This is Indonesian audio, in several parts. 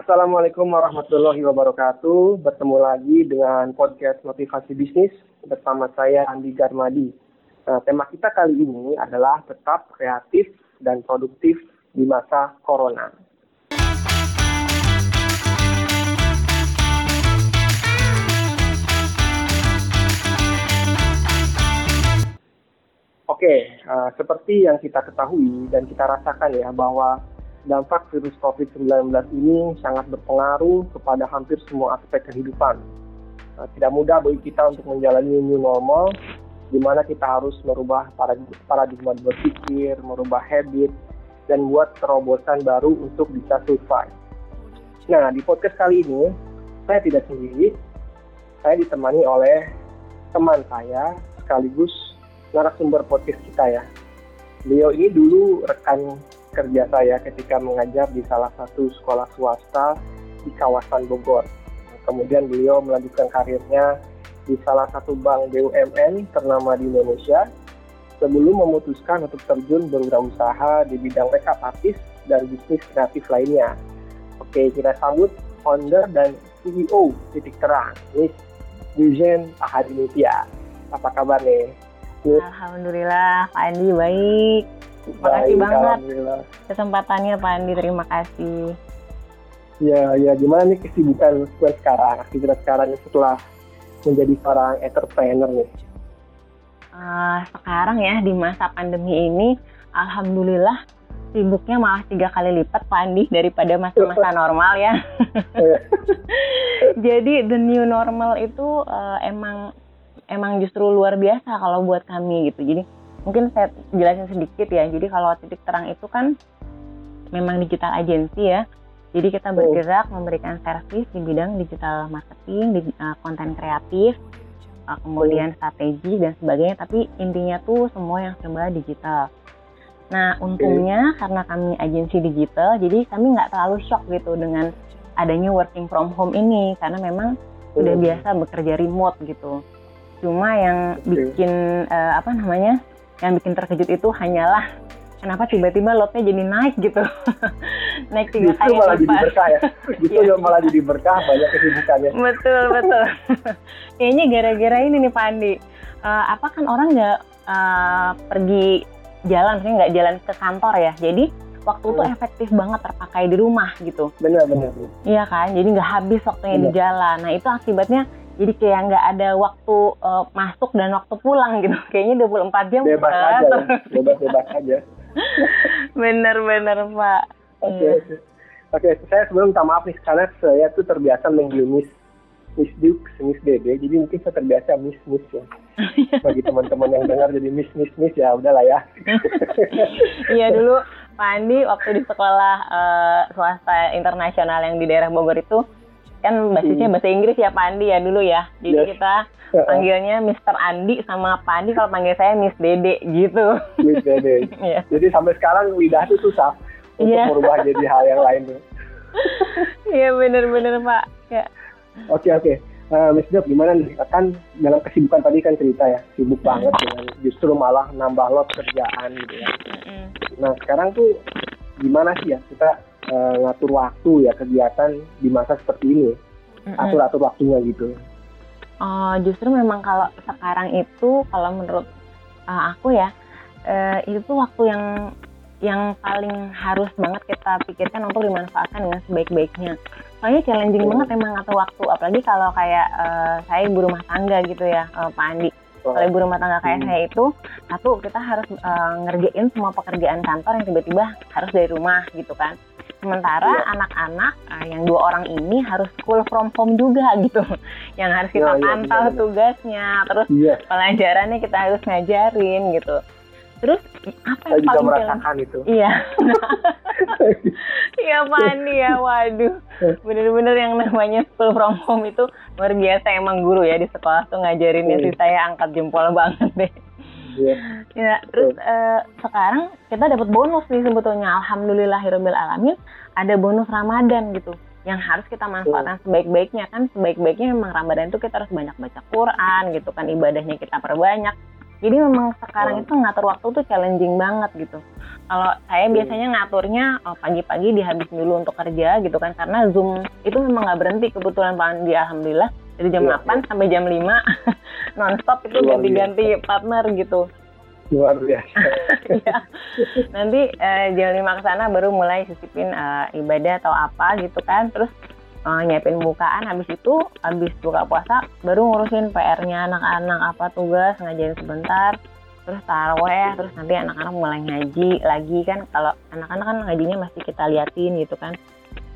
Assalamualaikum warahmatullahi wabarakatuh. Bertemu lagi dengan podcast Motivasi Bisnis bersama saya Andi Garmadi. Nah, tema kita kali ini adalah tetap kreatif dan produktif di masa corona. Oke, uh, seperti yang kita ketahui dan kita rasakan ya bahwa dampak virus COVID-19 ini sangat berpengaruh kepada hampir semua aspek kehidupan. Uh, tidak mudah bagi kita untuk menjalani new normal, di mana kita harus merubah paradigma berpikir, merubah habit, dan buat terobosan baru untuk bisa survive. Nah, di podcast kali ini, saya tidak sendiri, saya ditemani oleh teman saya sekaligus narasumber podcast kita ya. Beliau ini dulu rekan kerja saya ketika mengajar di salah satu sekolah swasta di kawasan Bogor. Kemudian beliau melanjutkan karirnya di salah satu bank BUMN ternama di Indonesia sebelum memutuskan untuk terjun berwirausaha di bidang makeup artist dan bisnis kreatif lainnya. Oke, kita sambut founder dan CEO Titik Terang, Miss Yujen Ahadinitya. Apa kabar nih? Alhamdulillah, Pak Andi baik. Terima kasih banget kesempatannya Pak Andi, terima kasih. Ya, ya gimana nih kesibukan sekarang, aktivitas sekarang setelah menjadi seorang entrepreneur nih? Uh, sekarang ya di masa pandemi ini, Alhamdulillah sibuknya malah tiga kali lipat Pak Andi daripada masa-masa normal ya. Iya. Jadi the new normal itu uh, emang emang justru luar biasa kalau buat kami gitu. Jadi mungkin saya jelasin sedikit ya. Jadi kalau titik terang itu kan memang digital agency ya. Jadi kita bergerak memberikan servis di bidang digital marketing, di, uh, konten kreatif, uh, kemudian strategi dan sebagainya. Tapi intinya tuh semua yang serba digital. Nah untungnya karena kami agensi digital, jadi kami nggak terlalu shock gitu dengan adanya working from home ini karena memang udah biasa bekerja remote gitu. Cuma yang bikin uh, apa namanya? Yang bikin terkejut itu hanyalah kenapa tiba-tiba lotnya jadi naik gitu. naik tiga kali malah jadi berkah ya. Justru yeah. malah jadi berkah banyak kesibukannya. betul, betul. Kayaknya gara-gara ini nih Pak Andi. Uh, apa kan orang nggak uh, pergi jalan, maksudnya nggak jalan ke kantor ya. Jadi waktu hmm. tuh efektif banget terpakai di rumah gitu. Benar, benar. Iya kan, jadi nggak habis waktunya benar. di jalan. Nah itu akibatnya jadi kayak nggak ada waktu uh, masuk dan waktu pulang gitu kayaknya 24 jam bebas uh, aja ya. bebas bebas aja bener-bener pak oke okay, iya. oke okay. saya sebelum minta maaf nih karena saya tuh terbiasa manggil Miss Miss Dukes, Miss Dede, jadi mungkin saya terbiasa Miss Miss ya. Bagi teman-teman yang dengar jadi Miss Miss Miss ya udahlah ya. iya dulu Pak Andi waktu di sekolah uh, swasta internasional yang di daerah Bogor itu kan basisnya hmm. bahasa Inggris ya Pak Andi ya dulu ya. Jadi yes. kita panggilnya Mr. Andi sama Pak Andi kalau panggil saya Miss Dede gitu. Miss Dede. yeah. Jadi sampai sekarang lidah itu susah untuk yeah. merubah jadi hal yang lain tuh. Iya benar-benar Pak. Ya. Oke oke. Uh, Miss Dok, gimana nih? Kan dalam kesibukan tadi kan cerita ya, sibuk mm. banget dengan justru malah nambah lot kerjaan gitu ya. Mm. Nah sekarang tuh gimana sih ya kita uh, ngatur waktu ya kegiatan di masa seperti ini atur atur waktunya gitu uh, justru memang kalau sekarang itu kalau menurut uh, aku ya uh, itu waktu yang yang paling harus banget kita pikirkan untuk dimanfaatkan dengan sebaik-baiknya. Soalnya challenging hmm. banget emang ngatur waktu, apalagi kalau kayak uh, saya ibu rumah tangga gitu ya, uh, Pak Andi. Kalau ibu rumah tangga kayak hmm. saya itu, satu kita harus uh, ngerjain semua pekerjaan kantor yang tiba-tiba harus dari rumah gitu kan. Sementara iya. anak-anak uh, yang dua orang ini harus school from home juga gitu, yang harus kita ya, pantau ya, tugasnya, terus ya. pelajarannya kita harus ngajarin gitu. Terus apa yang Saya paling juga merasakan itu. Iya. Iya Pani ya, waduh. Bener-bener yang namanya school from home itu luar biasa emang guru ya di sekolah tuh ngajarinnya sih saya angkat jempol banget deh. Iya. Ya, terus uh, sekarang kita dapat bonus nih sebetulnya. Alhamdulillahirabbil alamin ada bonus Ramadan gitu yang harus kita manfaatkan sebaik-baiknya kan sebaik-baiknya memang Ramadan itu kita harus banyak baca Quran gitu kan ibadahnya kita perbanyak Jadi memang sekarang itu ngatur waktu tuh challenging banget gitu. Kalau saya biasanya ngaturnya oh, pagi-pagi dihabisin dulu untuk kerja gitu kan karena Zoom itu memang nggak berhenti kebetulan Pak Andi alhamdulillah dari jam ya, 8 ya. sampai jam 5 nonstop itu ganti-ganti partner gitu. Luar biasa. ya. Nanti eh, jam 5 ke sana baru mulai sisipin eh, ibadah atau apa gitu kan. Terus uh, nyiapin bukaan habis itu habis buka puasa baru ngurusin PR-nya anak-anak apa tugas ngajarin sebentar terus taraweh terus nanti anak-anak mulai ngaji lagi kan kalau anak-anak kan ngajinya masih kita liatin gitu kan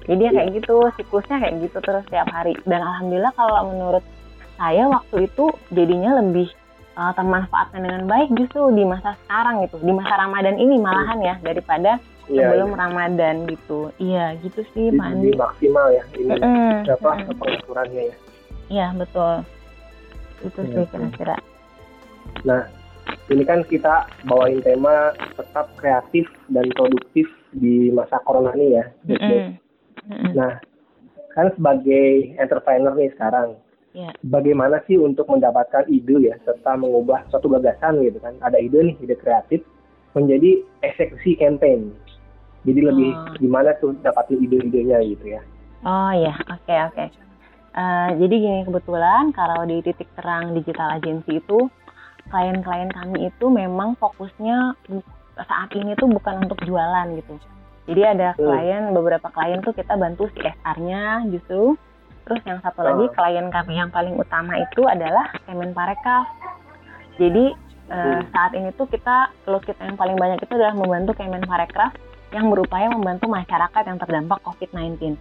jadi ya kayak iya. gitu siklusnya kayak gitu terus tiap hari dan alhamdulillah kalau menurut saya waktu itu jadinya lebih uh, termanfaatkan dengan baik justru di masa sekarang gitu di masa Ramadan ini malahan ya daripada iya, sebelum iya. Ramadan gitu. Iya, gitu sih Pak Andi. maksimal ya ini mm, apa mm. pengaturannya ya. Iya, betul. Itu ya, sih kira-kira. Nah, ini kan kita bawain tema tetap kreatif dan produktif di masa corona ini ya. Mm -hmm. Nah, kan sebagai entrepreneur nih sekarang, yeah. bagaimana sih untuk mendapatkan ide ya serta mengubah suatu gagasan gitu kan? Ada ide nih, ide kreatif menjadi eksekusi campaign. Jadi lebih oh. gimana tuh dapatin ide-idenya gitu ya. Oh ya, oke okay, oke. Okay. Uh, eh, jadi gini kebetulan kalau di titik terang digital agency itu klien-klien kami itu memang fokusnya saat ini tuh bukan untuk jualan gitu. Jadi ada hmm. klien beberapa klien tuh kita bantu CSR-nya justru. Terus yang satu oh. lagi klien kami yang paling utama itu adalah Kemenparekraf. Jadi uh, saat ini tuh kita lo kita yang paling banyak itu adalah membantu Kemenparekraf yang berupaya membantu masyarakat yang terdampak COVID-19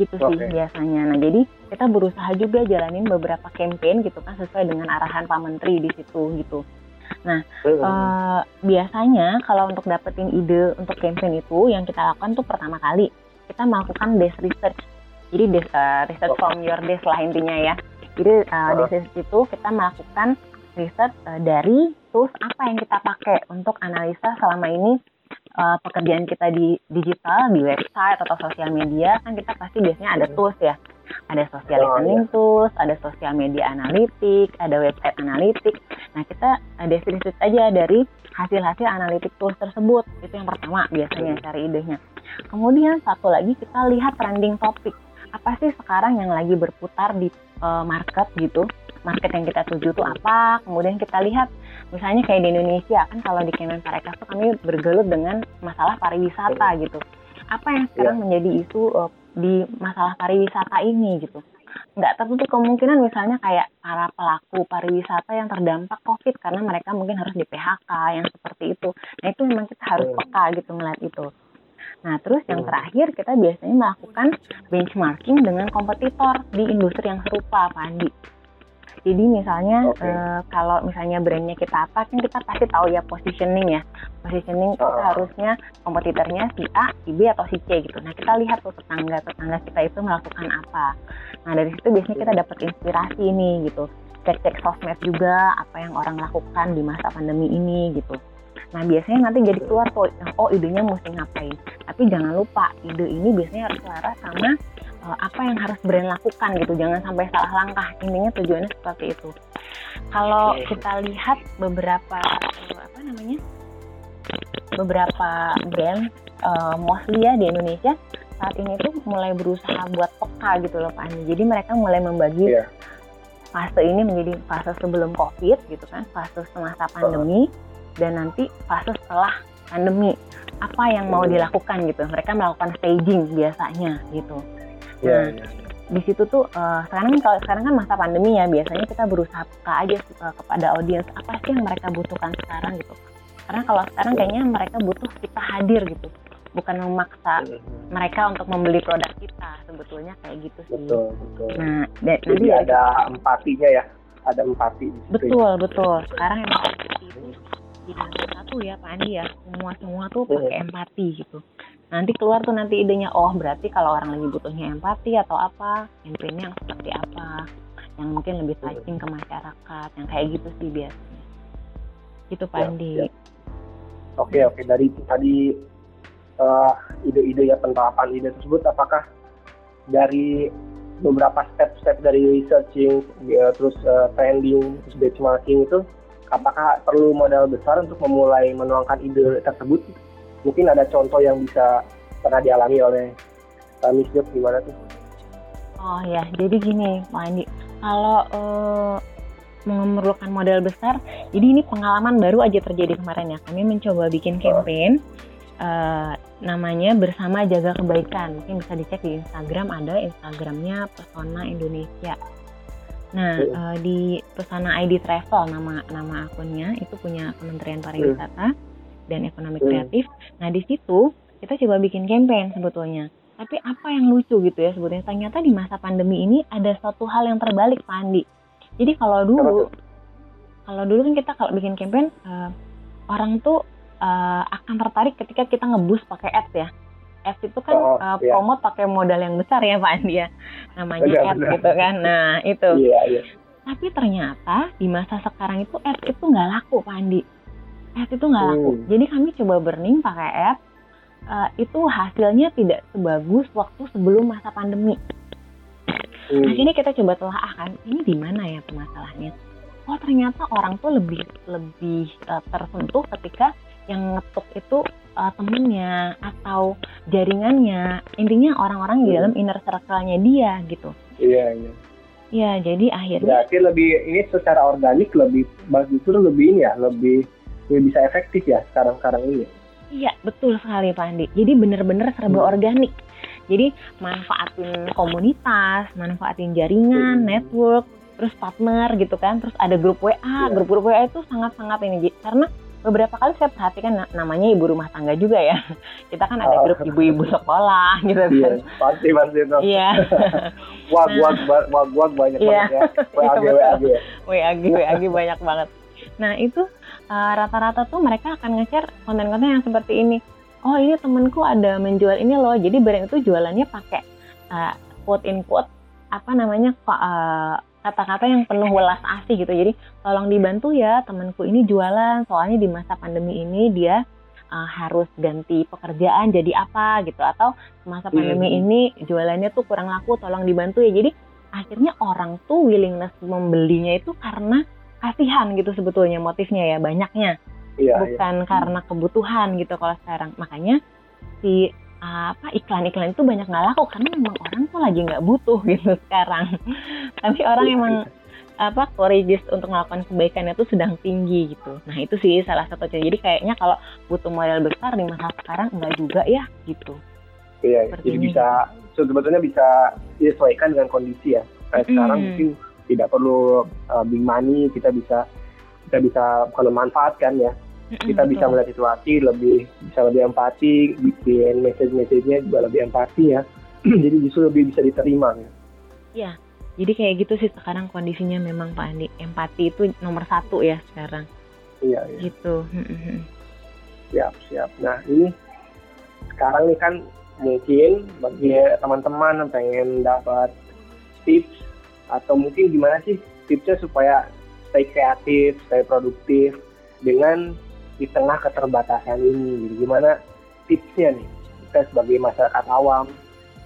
gitu sih okay. biasanya. Nah jadi kita berusaha juga jalanin beberapa campaign gitu kan sesuai dengan arahan Pak Menteri di situ gitu. Nah hmm. uh, biasanya kalau untuk dapetin ide untuk campaign itu yang kita lakukan tuh pertama kali kita melakukan desk research. Jadi desk, uh, research from your desk lah intinya ya. Jadi uh, desk research itu kita melakukan riset uh, dari tools apa yang kita pakai untuk analisa selama ini uh, pekerjaan kita di digital di website atau sosial media kan kita pasti biasanya ada tools ya ada social oh, listening iya. tools ada sosial media analitik ada website analitik. Nah kita ada sedikit aja dari hasil-hasil analitik tools tersebut. Itu yang pertama biasanya cari idenya. Kemudian satu lagi kita lihat trending topik apa sih sekarang yang lagi berputar di uh, market gitu? Market yang kita tuju tuh apa? Kemudian kita lihat misalnya kayak di Indonesia kan kalau di Kemenparekraf tuh kami bergelut dengan masalah pariwisata gitu. Apa yang sekarang yeah. menjadi isu uh, di masalah pariwisata ini gitu nggak tertutup kemungkinan misalnya kayak para pelaku pariwisata yang terdampak COVID karena mereka mungkin harus di PHK yang seperti itu. Nah itu memang kita harus peka gitu melihat itu. Nah terus yang terakhir kita biasanya melakukan benchmarking dengan kompetitor di industri yang serupa, Pak Andi. Jadi misalnya okay. uh, eh, kalau misalnya brandnya kita apa kan kita pasti tahu ya positioning ya. Positioning kita uh. harusnya kompetitornya si A, si B atau si C gitu. Nah kita lihat tuh tetangga tetangga kita itu melakukan apa. Nah dari situ biasanya kita dapat inspirasi nih gitu. Cek-cek sosmed juga apa yang orang lakukan di masa pandemi ini gitu. Nah biasanya nanti jadi keluar tuh, oh idenya mesti ngapain. Tapi jangan lupa ide ini biasanya harus selaras sama uh, apa yang harus brand lakukan gitu jangan sampai salah langkah. Intinya tujuannya seperti itu. Kalau kita lihat beberapa uh, apa namanya beberapa brand uh, mostly ya di Indonesia saat ini tuh mulai berusaha buat peka gitu loh Pak Andi. Jadi mereka mulai membagi yeah. fase ini menjadi fase sebelum COVID gitu kan fase semasa pandemi dan nanti fase setelah pandemi. Apa yang mau dilakukan gitu? Mereka melakukan staging biasanya gitu Yeah, nah, yeah. di situ tuh uh, sekarang kalau sekarang kan masa pandemi ya biasanya kita berusaha peka aja uh, kepada audiens apa sih yang mereka butuhkan sekarang gitu. Karena kalau sekarang kayaknya mereka butuh kita hadir gitu, bukan memaksa mereka untuk membeli produk kita sebetulnya kayak gitu sih. Betul betul. Nah, jadi ada empatinya ya, ada empati. Betul ya. betul. Sekarang empati itu di satu ya Pak Andi ya, semua semua tuh pakai empati gitu nanti keluar tuh nanti idenya oh berarti kalau orang lagi butuhnya empati atau apa campaign yang seperti apa? Yang mungkin lebih touching ke masyarakat yang kayak gitu sih biasanya. Gitu Pak ya, Andi. ya. oke oke. Dari tadi uh, ide-ide ya penerapan ide tersebut apakah dari beberapa step-step dari researching ya, terus uh, trending terus benchmarking itu apakah perlu modal besar untuk memulai menuangkan ide tersebut? Mungkin ada contoh yang bisa pernah dialami oleh uh, Miss Jok gimana tuh? Oh ya, jadi gini Pak Andi, kalau uh, memerlukan modal besar, jadi ini pengalaman baru aja terjadi kemarin ya. Kami mencoba bikin campaign uh, namanya bersama jaga kebaikan. Mungkin bisa dicek di Instagram ada Instagramnya Pesona Indonesia. Nah uh, di Pesona ID Travel nama nama akunnya itu punya Kementerian Pariwisata dan Ekonomi Kreatif. Nah di situ kita coba bikin campaign sebetulnya tapi apa yang lucu gitu ya sebetulnya ternyata di masa pandemi ini ada satu hal yang terbalik Pak Andi. Jadi kalau dulu kalau dulu kan kita kalau bikin campaign uh, orang tuh uh, akan tertarik ketika kita ngebus pakai ads ya. Ads itu kan oh, uh, iya. promote pakai modal yang besar ya Pak Andi ya. Namanya benar, ads benar. gitu kan. Nah, itu. Iya, iya. Tapi ternyata di masa sekarang itu ads itu nggak laku Pak Andi. Ads itu nggak laku. Hmm. Jadi kami coba burning pakai ads uh, itu hasilnya tidak sebagus waktu sebelum masa pandemi. Hmm. Akhirnya kita coba telah kan, ini di mana ya permasalahannya? Oh ternyata orang tuh lebih lebih uh, tersentuh ketika yang ngetuk itu uh, temennya atau jaringannya. Intinya orang-orang hmm. di dalam inner circle-nya dia gitu. Iya iya. Iya jadi akhirnya. Berarti lebih ini secara organik lebih justru lebih ini ya lebih lebih bisa efektif ya sekarang-sekarang ini. Iya, betul sekali Pak Andi. Jadi benar-benar serba hmm. organik. Jadi manfaatin komunitas, manfaatin jaringan, hmm. network, terus partner gitu kan. Terus ada grup WA, yeah. grup-grup WA itu sangat-sangat ini karena beberapa kali saya perhatikan namanya ibu rumah tangga juga ya. Kita kan ada grup ibu-ibu sekolah gitu kan. Iya, pasti pasti itu. Iya. wag wag wag wag banyak iya. banget ya. WAG WAG. WAG WAG banyak banget. Nah, itu Eh, rata-rata uh, tuh mereka akan nge-share konten-konten yang seperti ini. Oh ini temenku ada menjual ini loh. Jadi brand itu jualannya pakai uh, quote in quote apa namanya uh, kata-kata yang penuh welas asih gitu. Jadi tolong dibantu ya temenku ini jualan. Soalnya di masa pandemi ini dia uh, harus ganti pekerjaan jadi apa gitu atau masa hmm. pandemi hmm. ini jualannya tuh kurang laku tolong dibantu ya jadi akhirnya orang tuh willingness membelinya itu karena kasihan gitu sebetulnya motifnya ya banyaknya iya, iya. bukan iya. karena kebutuhan gitu kalau sekarang makanya si apa iklan-iklan itu banyak nggak laku karena memang orang tuh lagi nggak butuh gitu sekarang tapi orang iya, emang iya. apa courageous untuk melakukan kebaikan itu sedang tinggi gitu nah itu sih salah satu jadi kayaknya kalau butuh modal besar di masa sekarang enggak juga ya gitu iya Seperti jadi ini. bisa sebetulnya bisa disesuaikan dengan kondisi ya kayak mm. sekarang mungkin tidak perlu uh, big money kita bisa kita bisa kalau manfaatkan ya. Kita bisa melihat situasi lebih bisa lebih empati bikin message-message-nya juga lebih empati ya. Jadi justru lebih bisa diterima ya. Ya jadi kayak gitu sih sekarang kondisinya memang Pak Andi. Empati itu nomor satu ya sekarang. Iya, iya. gitu siap siap. Nah ini sekarang nih kan mungkin bagi teman-teman yang pengen dapat tips atau mungkin gimana sih tipsnya supaya stay kreatif, stay produktif dengan di tengah keterbatasan ini. Jadi gimana tipsnya nih kita sebagai masyarakat awam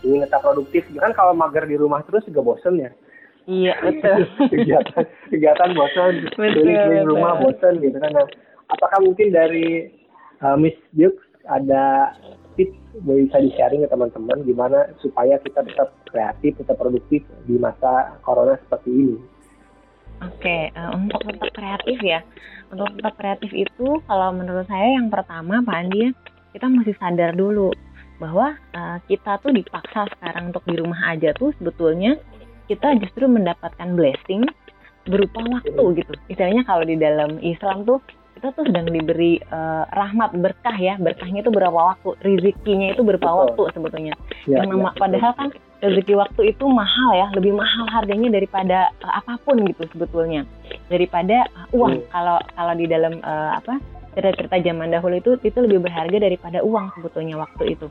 ingin tetap produktif. Kan kalau mager di rumah terus juga bosen ya. Iya betul. kegiatan kegiatan bosen, di rumah bosen gitu kan. Nah, apakah mungkin dari uh, Miss Juk ada tips bisa di-sharing ke teman-teman gimana supaya kita tetap kreatif, tetap produktif di masa corona seperti ini. Oke, uh, untuk tetap kreatif ya. Untuk tetap kreatif itu kalau menurut saya yang pertama Pak Andi ya, kita mesti sadar dulu bahwa uh, kita tuh dipaksa sekarang untuk di rumah aja tuh sebetulnya kita justru mendapatkan blessing berupa waktu gitu. Istilahnya kalau di dalam Islam tuh kita tuh sedang diberi uh, rahmat berkah ya. Berkahnya itu berapa waktu? Rezekinya itu berapa Betul. waktu sebetulnya? Ya, yang nama, ya, padahal kan rezeki waktu itu mahal ya. Lebih mahal harganya daripada uh, apa pun gitu sebetulnya. Daripada uh, uang. Hmm. kalau kalau di dalam uh, apa cerita-cerita zaman dahulu itu itu lebih berharga daripada uang sebetulnya waktu itu.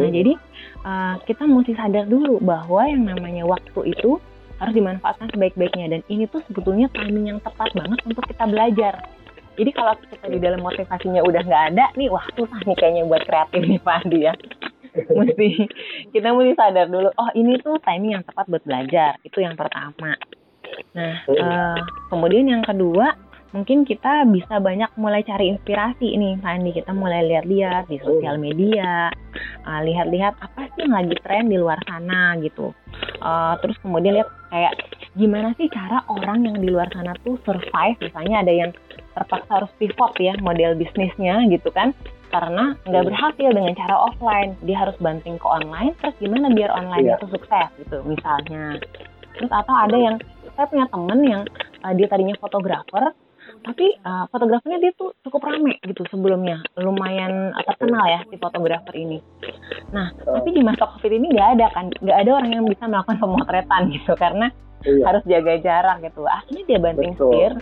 Nah hmm. jadi uh, kita mesti sadar dulu bahwa yang namanya waktu itu harus dimanfaatkan sebaik-baiknya. Dan ini tuh sebetulnya timing yang tepat banget untuk kita belajar jadi kalau kita di dalam motivasinya udah nggak ada nih, wah susah nih kayaknya buat kreatif nih Pak Andi ya. mesti kita mesti sadar dulu, oh ini tuh timing yang tepat buat belajar. Itu yang pertama. Nah, uh, kemudian yang kedua, mungkin kita bisa banyak mulai cari inspirasi ini Pak Andi kita mulai lihat-lihat di sosial media uh, lihat-lihat apa sih yang lagi tren di luar sana gitu uh, terus kemudian lihat kayak gimana sih cara orang yang di luar sana tuh survive misalnya ada yang terpaksa harus pivot ya model bisnisnya gitu kan. Karena nggak berhasil dengan cara offline. Dia harus banting ke online terus gimana biar online yeah. itu sukses gitu misalnya. Terus atau ada yang saya punya temen yang uh, dia tadinya fotografer tapi uh, fotografernya dia tuh cukup rame gitu sebelumnya. Lumayan terkenal ya si fotografer ini. Nah uh. tapi di masa covid ini nggak ada kan. Nggak ada orang yang bisa melakukan pemotretan gitu. Karena iya. harus jaga jarak gitu. Akhirnya dia banting setir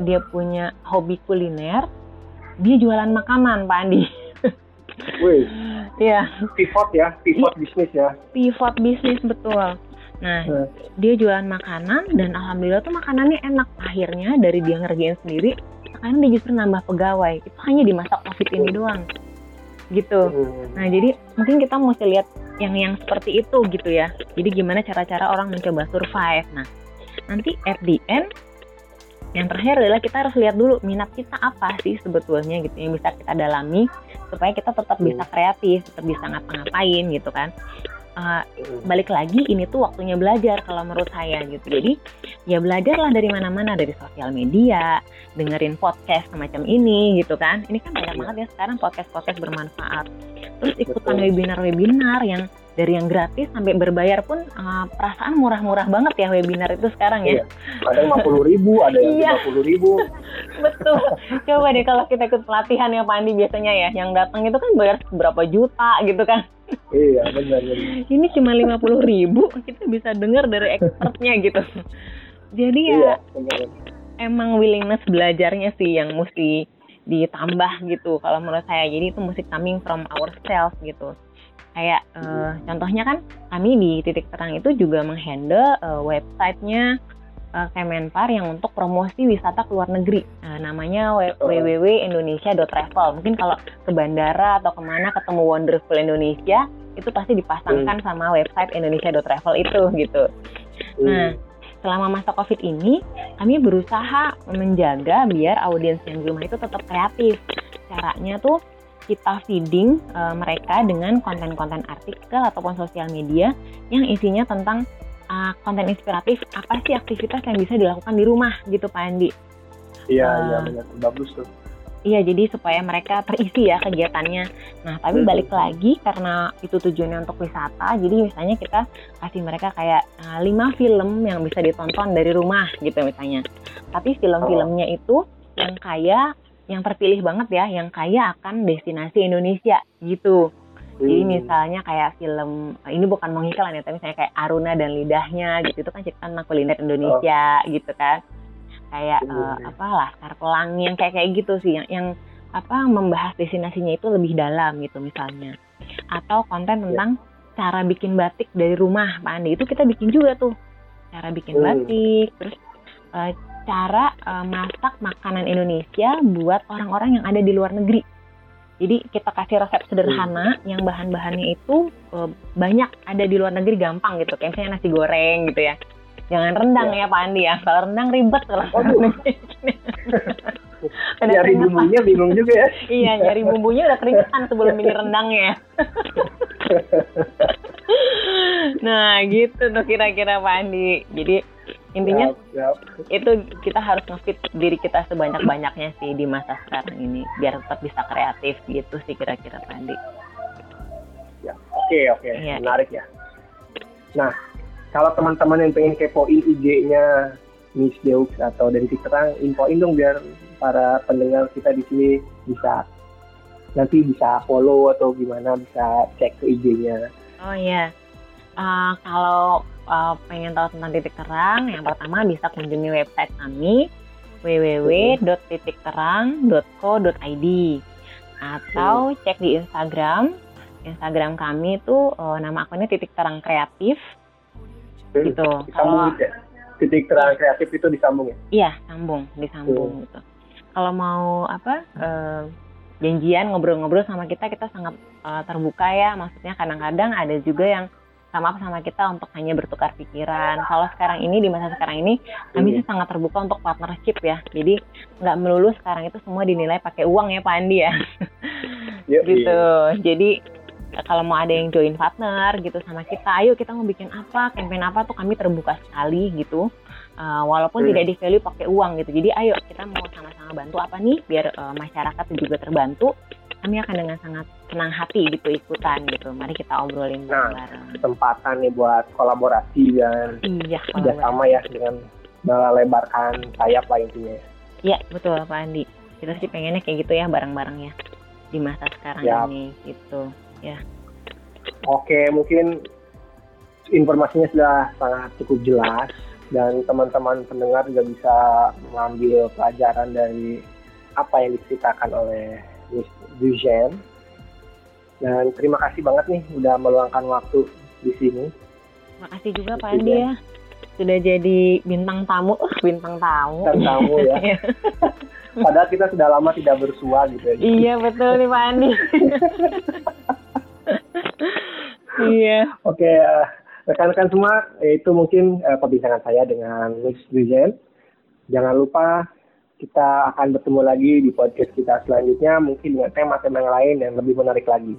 dia punya hobi kuliner dia jualan makanan Pak Andi Wih, Iya. Pivot ya, pivot bisnis ya. Pivot bisnis betul. Nah, hmm. dia jualan makanan dan alhamdulillah tuh makanannya enak. Akhirnya dari dia ngerjain sendiri, sekarang dia justru nambah pegawai. Itu hanya di masa covid ini doang. Gitu. Hmm. Nah, jadi mungkin kita mesti lihat yang yang seperti itu gitu ya. Jadi gimana cara-cara orang mencoba survive. Nah, nanti at the end yang terakhir adalah kita harus lihat dulu minat kita apa sih sebetulnya gitu yang bisa kita dalami supaya kita tetap bisa hmm. kreatif, tetap bisa ngapa-ngapain gitu kan. Uh, balik lagi ini tuh waktunya belajar kalau menurut saya gitu. Jadi ya belajarlah dari mana-mana dari sosial media dengerin podcast semacam ini gitu kan. Ini kan banyak banget ya sekarang podcast-podcast bermanfaat. Terus ikutan webinar-webinar yang dari yang gratis sampai berbayar pun uh, perasaan murah-murah banget ya webinar itu sekarang ya. Iya. Ada yang 50 ribu, ada yang iya. 50 ribu. Betul. Coba deh kalau kita ikut pelatihan ya Pak Andi biasanya ya, yang datang itu kan bayar berapa juta gitu kan. Iya benar benar. Ini cuma 50 ribu, kita bisa dengar dari expertnya gitu. Jadi ya iya, emang willingness belajarnya sih yang mesti ditambah gitu kalau menurut saya. Jadi itu mesti coming from ourselves gitu Kayak uh, contohnya kan kami di titik terang itu juga menghandle uh, websitenya uh, Kemenpar yang untuk promosi wisata ke luar negeri. Nah, namanya www.indonesia.travel. Mungkin kalau ke bandara atau ke mana ketemu Wonderful Indonesia itu pasti dipasangkan hmm. sama website Indonesia.travel itu gitu. Hmm. Nah, selama masa COVID ini kami berusaha menjaga biar audiens yang di rumah itu tetap kreatif. Caranya tuh kita feeding uh, mereka dengan konten-konten artikel ataupun sosial media yang isinya tentang uh, konten inspiratif apa sih aktivitas yang bisa dilakukan di rumah gitu Pak Andi. Iya, uh, iya benar bagus tuh. Iya, jadi supaya mereka terisi ya kegiatannya. Nah, tapi hmm. balik lagi karena itu tujuannya untuk wisata, jadi misalnya kita kasih mereka kayak uh, lima film yang bisa ditonton dari rumah gitu misalnya. Tapi film-filmnya itu yang kayak yang terpilih banget ya, yang kaya akan destinasi Indonesia gitu. Hmm. Jadi misalnya kayak film ini bukan mengiklan ya, tapi misalnya kayak Aruna dan lidahnya gitu itu kan cerita tentang kuliner Indonesia oh. gitu kan. Kayak hmm. uh, apa Laskar Pelangi yang kayak kayak gitu sih yang yang apa membahas destinasinya itu lebih dalam gitu misalnya. Atau konten ya. tentang yeah. cara bikin batik dari rumah Pak Andi itu kita bikin juga tuh. Cara bikin hmm. batik, terus uh, cara uh, masak makanan Indonesia buat orang-orang yang ada di luar negeri. Jadi kita kasih resep sederhana hmm. yang bahan-bahannya itu uh, banyak ada di luar negeri gampang gitu. Kayak misalnya nasi goreng gitu ya. Jangan rendang ya, ya Pak Andi ya. Kalau rendang ribet kalau nyari bumbunya bingung juga ya. iya, nyari bumbunya udah keringetan sebelum bikin rendangnya. nah, gitu tuh kira-kira Pak Andi. Jadi intinya yep, yep. itu kita harus ngefit diri kita sebanyak banyaknya sih di masa sekarang ini biar tetap bisa kreatif gitu sih kira-kira Pandi. Ya oke okay, oke okay. ya. menarik ya. Nah kalau teman-teman yang pengen kepoin IG-nya Miss Deux atau dari Terang infoin dong biar para pendengar kita di sini bisa nanti bisa follow atau gimana bisa cek ke IG-nya. Oh iya. Uh, kalau uh, pengen tahu tentang titik terang, yang pertama bisa kunjungi website kami www.titikterang.co.id atau cek di Instagram. Instagram kami itu uh, nama akunnya titik terang kreatif. Hmm, gitu. Kalau ya? titik terang kreatif itu disambung ya? Iya, sambung, disambung hmm. gitu. Kalau mau apa uh, janjian ngobrol-ngobrol sama kita, kita sangat uh, terbuka ya. Maksudnya kadang-kadang ada juga yang sama sama kita untuk hanya bertukar pikiran. Kalau sekarang ini di masa sekarang ini kami sih sangat terbuka untuk partnership ya. Jadi nggak melulu sekarang itu semua dinilai pakai uang ya Pak Andi ya. gitu. Jadi kalau mau ada yang join partner gitu sama kita, ayo kita mau bikin apa, campaign apa tuh kami terbuka sekali gitu. Uh, walaupun hmm. tidak di value pakai uang gitu. Jadi ayo kita mau sama-sama bantu apa nih biar uh, masyarakat juga terbantu kami akan dengan sangat senang hati gitu ikutan gitu. Mari kita obrolin nah, bareng. Kesempatan nih buat kolaborasi dan iya, sama ya dengan melebarkan sayap lah intinya. Iya betul Pak Andi. Kita sih pengennya kayak gitu ya bareng-bareng ya di masa sekarang ya. ini gitu ya. Oke mungkin informasinya sudah sangat cukup jelas dan teman-teman pendengar juga bisa mengambil pelajaran dari apa yang diceritakan oleh Dujen. Dan terima kasih banget nih udah meluangkan waktu di sini. Terima kasih juga Pak Andi ya. Sudah jadi bintang tamu, bintang tamu. Bintang tamu ya. Iya. Padahal kita sudah lama tidak bersua gitu ya. Iya betul nih Pak Andi. iya. Oke, uh, rekan-rekan semua, itu mungkin uh, perbincangan saya dengan Miss Dujen. Jangan lupa kita akan bertemu lagi di podcast kita selanjutnya mungkin dengan tema-tema yang lain yang lebih menarik lagi.